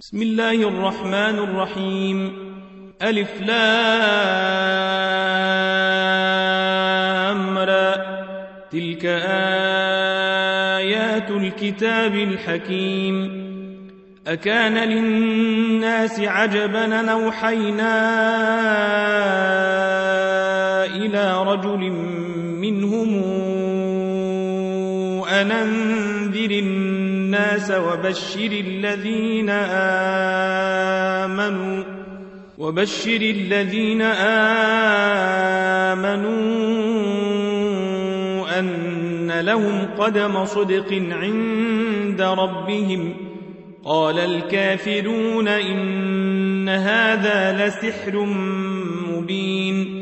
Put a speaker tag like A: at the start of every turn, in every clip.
A: بسم الله الرحمن الرحيم. ألف لام را. تلك آيات الكتاب الحكيم. أكان للناس عجبا نوحينا إلى رجل منهم أننذر الناس وبشر الذين آمنوا وبشر الذين آمنوا أن لهم قدم صدق عند ربهم. قال الكافرون إن هذا لسحر مبين.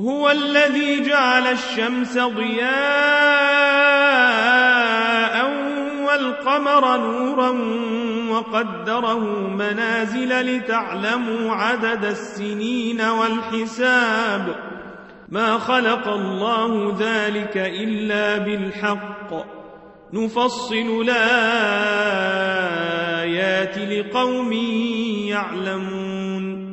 A: هو الذي جعل الشمس ضياء والقمر نورا وقدره منازل لتعلموا عدد السنين والحساب. ما خلق الله ذلك إلا بالحق. نفصل الآيات لقوم يعلمون.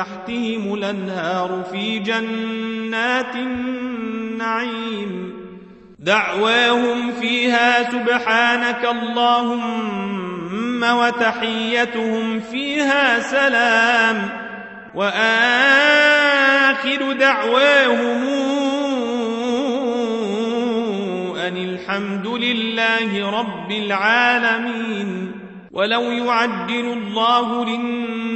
A: تحتهم الأنهار في جنات النعيم. دعواهم فيها سبحانك اللهم وتحيتهم فيها سلام. وآخر دعواهم أن الحمد لله رب العالمين. ولو يعجل الله للناس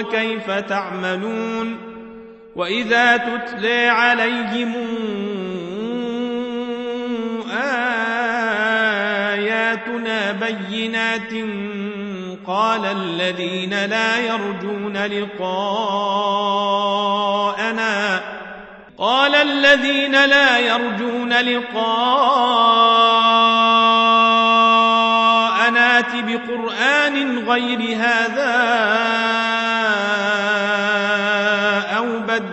A: كيف تعملون وإذا تتلى عليهم آياتنا بينات قال الذين لا يرجون لقاءنا قال الذين لا يرجون لقاءنا بقرآن غير هذا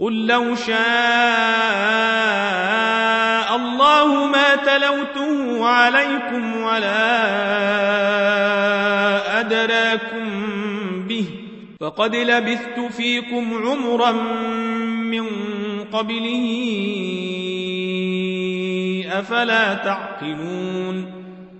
A: قل لو شاء الله ما تلوته عليكم ولا أدراكم به فقد لبثت فيكم عمرا من قبله أفلا تعقلون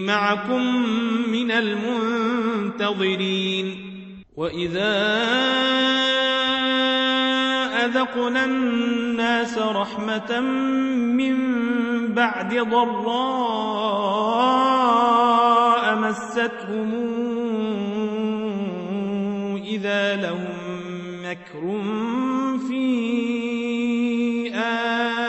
A: معكم من المنتظرين وإذا أذقنا الناس رحمة من بعد ضراء مستهم إذا لهم مكر في آياتنا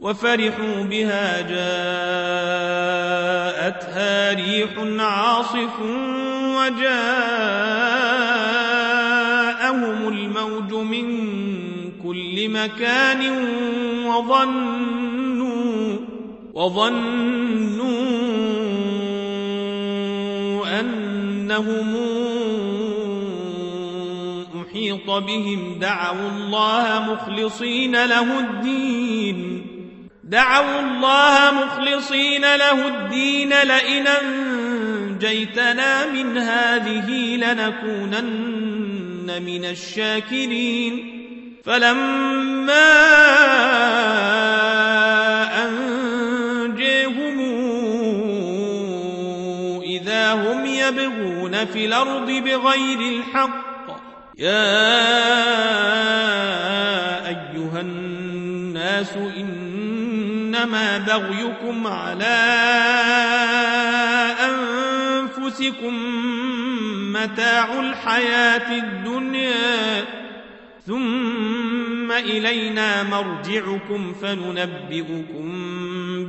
A: وفرحوا بها جاءتها ريح عاصف وجاءهم الموج من كل مكان وظنوا وظنوا أنهم أحيط بهم دعوا الله مخلصين له الدين دعوا الله مخلصين له الدين لئن أنجيتنا من هذه لنكونن من الشاكرين. فلما أنجيهم إذا هم يبغون في الأرض بغير الحق يا إنما بغيكم على أنفسكم متاع الحياة الدنيا ثم إلينا مرجعكم فننبئكم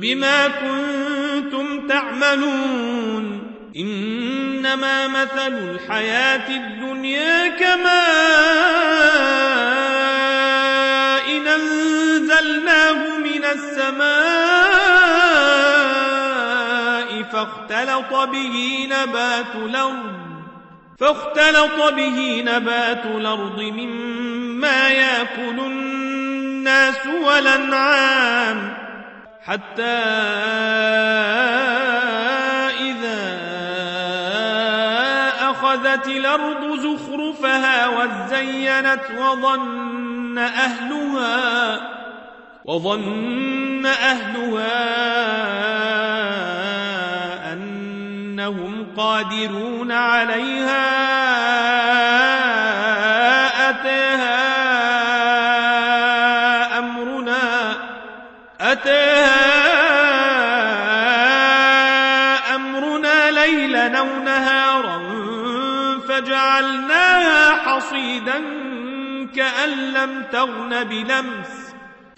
A: بما كنتم تعملون. إنما مثل الحياة الدنيا كما إن أنزلناه من السماء فاختلط به نبات الأرض فاختلط به نبات الأرض مما يأكل الناس والأنعام حتى إذا أخذت الأرض زخرفها وزينت وظن أهلها وظن أهلها أنهم قادرون عليها أتاها أمرنا أتاها أمرنا ليلا أو نهارا فجعلناها حصيدا كأن لم تغن بلمس.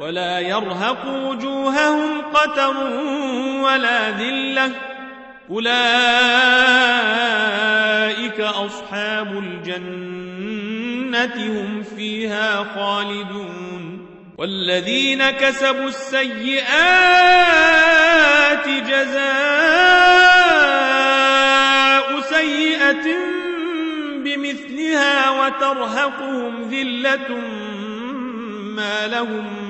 A: ولا يرهق وجوههم قتر ولا ذلة. أولئك أصحاب الجنة هم فيها خالدون. والذين كسبوا السيئات جزاء سيئة بمثلها وترهقهم ذلة ما لهم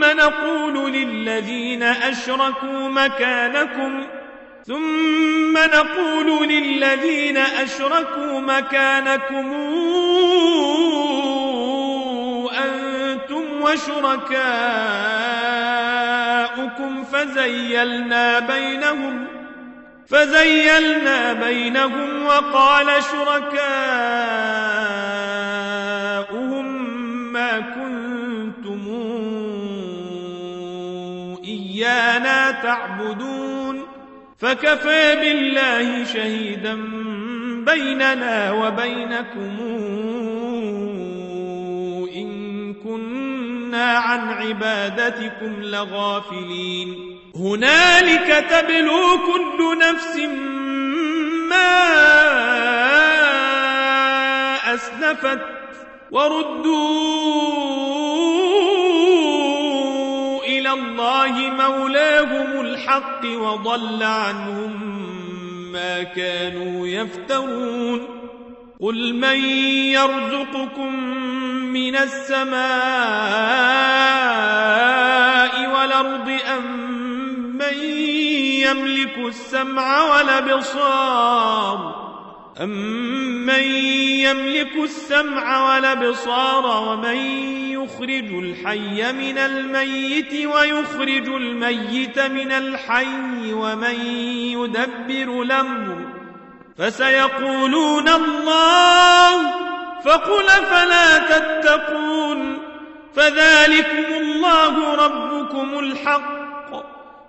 A: ثم نقول للذين أشركوا مكانكم ثم نقول للذين أشركوا مكانكم أنتم وشركاؤكم فزيلنا بينهم فزيلنا بينهم وقال شركاؤهم تعبدون فكفى بالله شهيدا بيننا وبينكم إن كنا عن عبادتكم لغافلين. هنالك تبلو كل نفس ما أسلفت وردوا الله مولاهم الحق وضل عنهم ما كانوا يفترون. قل من يرزقكم من السماء والأرض أم من يملك السمع والأبصار أمن يملك السمع والأبصار ومن يخرج الحي من الميت ويخرج الميت من الحي ومن يدبر الأمر فسيقولون الله فقل فلا تتقون فذلكم الله ربكم الحق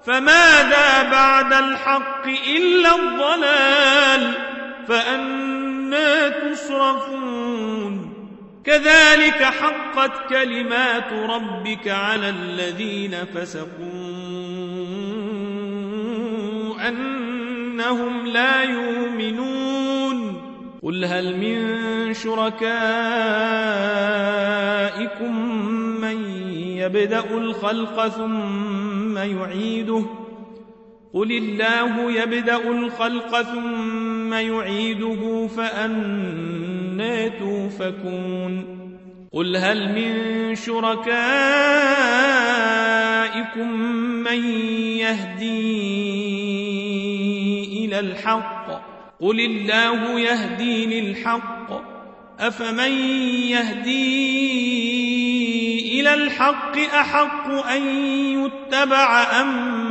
A: فماذا بعد الحق إلا الضلال فأنا تصرفون. كذلك حقت كلمات ربك على الذين فسقوا أنهم لا يؤمنون. قل هل من شركائكم من يبدأ الخلق ثم يعيده؟ قل الله يبدأ الخلق ثم يعيده فأنا أنا توفكون قل هل من شركائكم من يهدي إلى الحق قل الله يهدي للحق أفمن يهدي إلى الحق أحق أن يتبع أم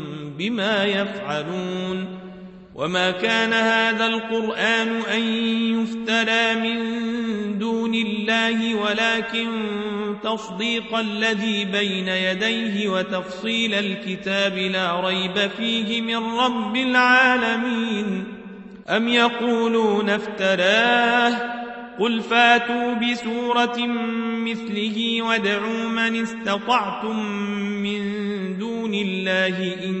A: بما يفعلون وما كان هذا القرآن أن يفترى من دون الله ولكن تصديق الذي بين يديه وتفصيل الكتاب لا ريب فيه من رب العالمين. أم يقولون افتراه؟ قل فاتوا بسورة مثله وادعوا من استطعتم من دون الله إن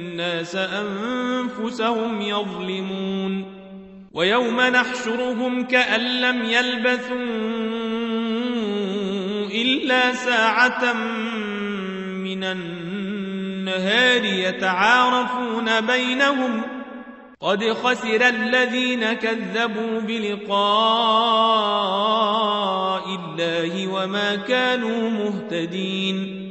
A: أنفسهم يظلمون ويوم نحشرهم كأن لم يلبثوا إلا ساعة من النهار يتعارفون بينهم قد خسر الذين كذبوا بلقاء الله وما كانوا مهتدين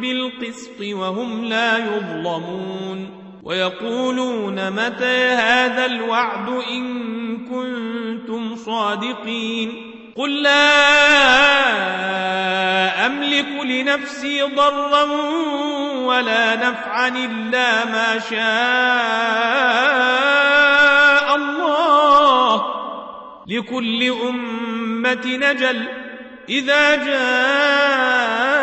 A: بالقسط وهم لا يظلمون ويقولون متى هذا الوعد إن كنتم صادقين قل لا أملك لنفسي ضرا ولا نفعا إلا ما شاء الله لكل أمة نجل إذا جاء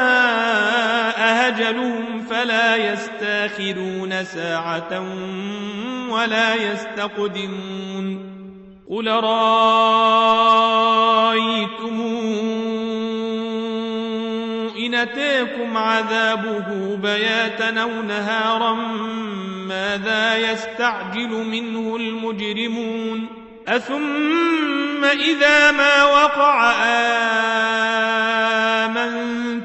A: أجلهم فلا يستاخرون ساعة ولا يستقدمون. قل رأيتم إن أتيكم عذابه بياتا أو نهارا ماذا يستعجل منه المجرمون؟ أثم إذا ما وقع آمنتم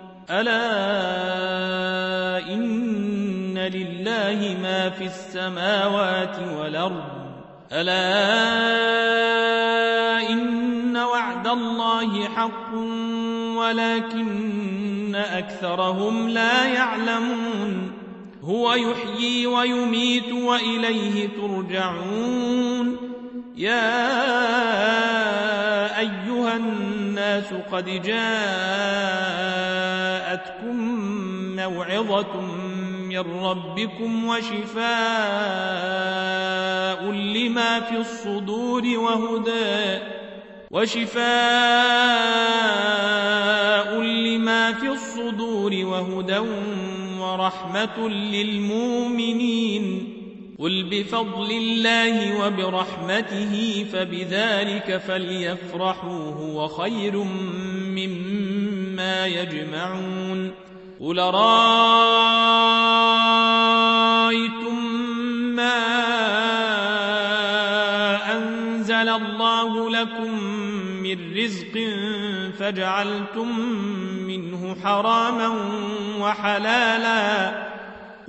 A: ألا إن لله ما في السماوات والأرض؟ ألا إن وعد الله حق ولكن أكثرهم لا يعلمون. هو يحيي ويميت وإليه ترجعون. يا أيها الناس قد جاءتكم موعظة من ربكم وشفاء لما في الصدور وهدى وشفاء لما في الصدور وهدى ورحمة للمؤمنين قل بفضل الله وبرحمته فبذلك فليفرحوا هو خير مما يجمعون قل رأيتم ما أنزل الله لكم من رزق فجعلتم منه حراما وحلالا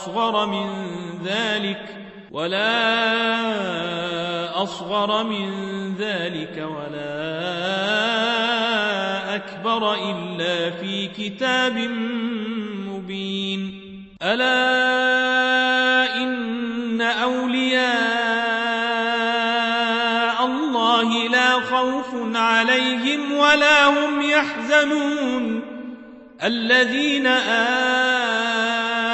A: أصغر من ذلك ولا أصغر من ذلك ولا أكبر إلا في كتاب مبين. ألا إن أولياء الله لا خوف عليهم ولا هم يحزنون. الذين آمنوا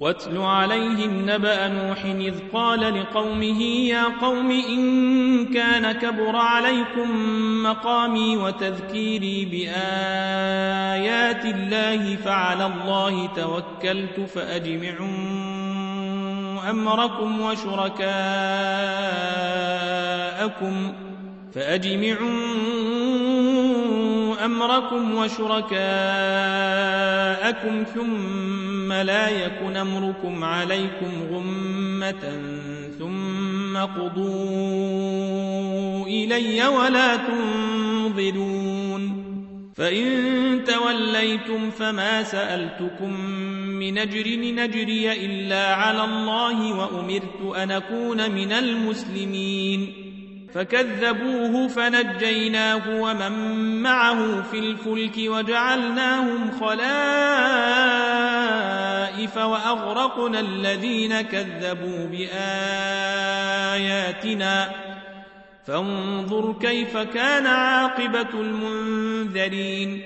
A: واتل عليهم نبأ نوح إذ قال لقومه يا قوم إن كان كبر عليكم مقامي وتذكيري بآيات الله فعلى الله توكلت فأجمعوا أمركم وشركاءكم فأجمعوا أمركم وشركاءكم ثم لا يكن أمركم عليكم غمة ثم قضوا إلي ولا تنظرون. فإن توليتم فما سألتكم من أجر نجري إلا على الله وأمرت أن أكون من المسلمين. فكذبوه فنجيناه ومن معه في الفلك وجعلناهم خلائف وأغرقنا الذين كذبوا بآياتنا. فانظر كيف كان عاقبة المنذرين.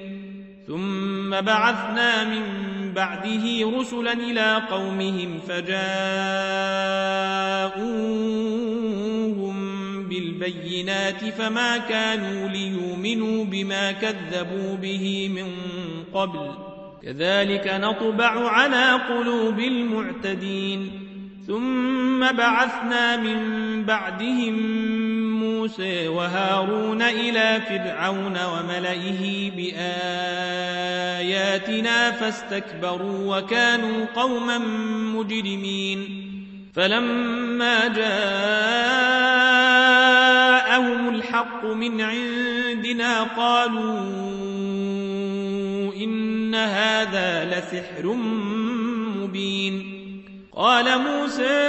A: ثم بعثنا من بعده رسلا إلى قومهم فجاءوهم بالبينات فما كانوا ليؤمنوا بما كذبوا به من قبل. كذلك نطبع على قلوب المعتدين. ثم بعثنا من بعدهم موسى وهارون إلى فرعون وملئه بآياتنا فاستكبروا وكانوا قوما مجرمين. فلما جاءهم الحق من عندنا قالوا إن هذا لسحر مبين. قال موسى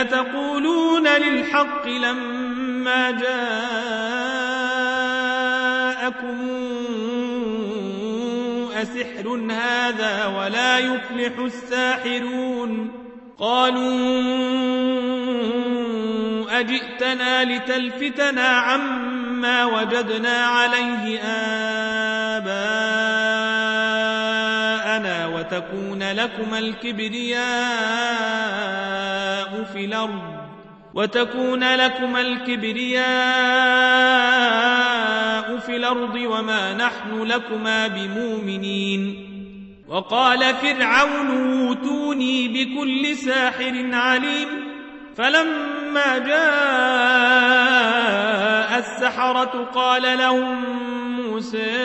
A: أتقولون للحق لما جاءكم أسحر هذا ولا يفلح الساحرون. قالوا أجئتنا لتلفتنا عما وجدنا عليه آباءنا وتكون لكما الكبرياء في الأرض. وتكون لكما الكبرياء في الأرض وما نحن لكما بمؤمنين. وقال فرعون أوتوني بكل ساحر عليم فلما جاء السحرة قال لهم موسى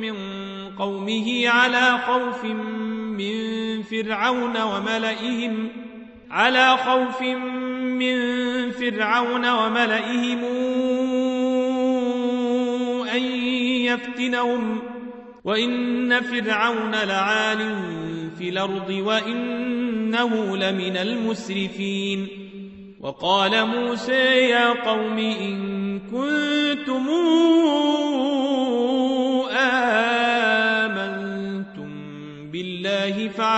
A: من قومه على خوف من فرعون وملئهم على خوف من فرعون وملئهم أن يفتنهم. وإن فرعون لعال في الأرض وإنه لمن المسرفين. وقال موسى يا قوم إن كنتم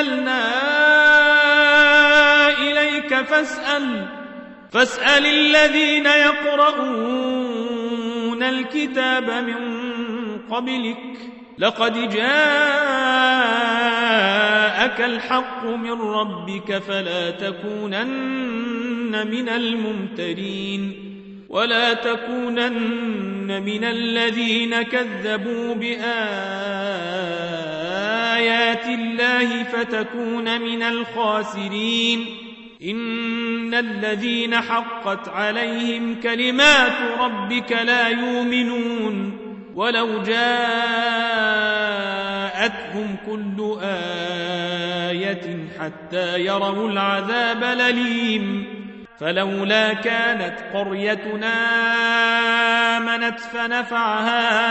A: أنزلنا إليك فاسأل فاسأل الذين يقرؤون الكتاب من قبلك. لقد جاءك الحق من ربك فلا تكونن من الممترين ولا تكونن من الذين كذبوا بآيات الله فتكون من الخاسرين. إن الذين حقت عليهم كلمات ربك لا يؤمنون. ولو جاءتهم كل آية حتى يروا العذاب لليم فلولا كانت قريتنا آمنت فنفعها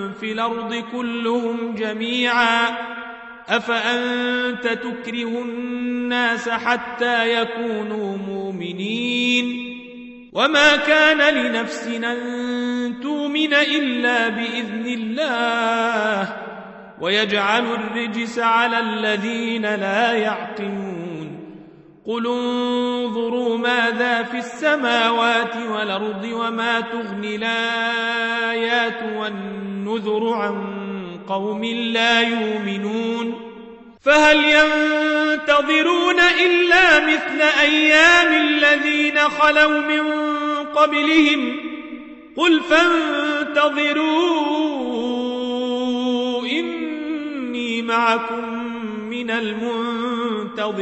A: الأرض كلهم جميعا أفأنت تكره الناس حتى يكونوا مؤمنين وما كان لنفس أن تؤمن إلا بإذن الله ويجعل الرجس على الذين لا يعقلون قل انظروا ماذا في السماوات والأرض وما تغني الآيات والنذر عن قوم لا يؤمنون فهل ينتظرون إلا مثل أيام الذين خلوا من قبلهم قل فانتظروا إني معكم من المنتظرين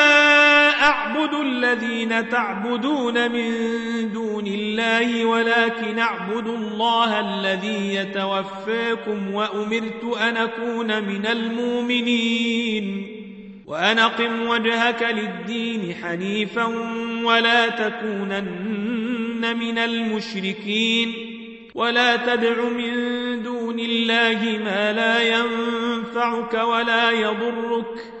A: الذين تعبدون من دون الله ولكن أعبد الله الذي يتوفاكم وأمرت أن أكون من المؤمنين. وأن أقم وجهك للدين حنيفا ولا تكونن من المشركين. ولا تدع من دون الله ما لا ينفعك ولا يضرك.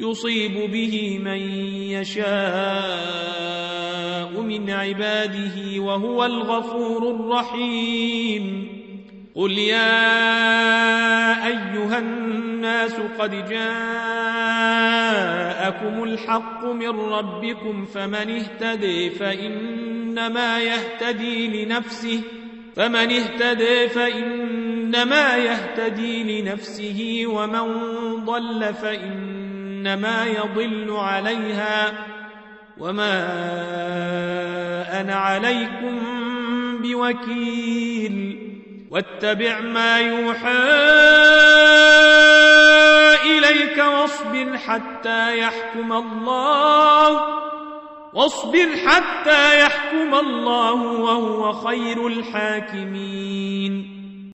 A: يصيب به من يشاء من عباده وهو الغفور الرحيم. قل يا أيها الناس قد جاءكم الحق من ربكم فمن اهتدي فإنما يهتدي لنفسه فمن اهتدي فإنما يهتدي لنفسه ومن ضل فإن إنما يضل عليها وما أنا عليكم بوكيل واتبع ما يوحى إليك واصبر حتى يحكم الله واصبر حتى يحكم الله وهو خير الحاكمين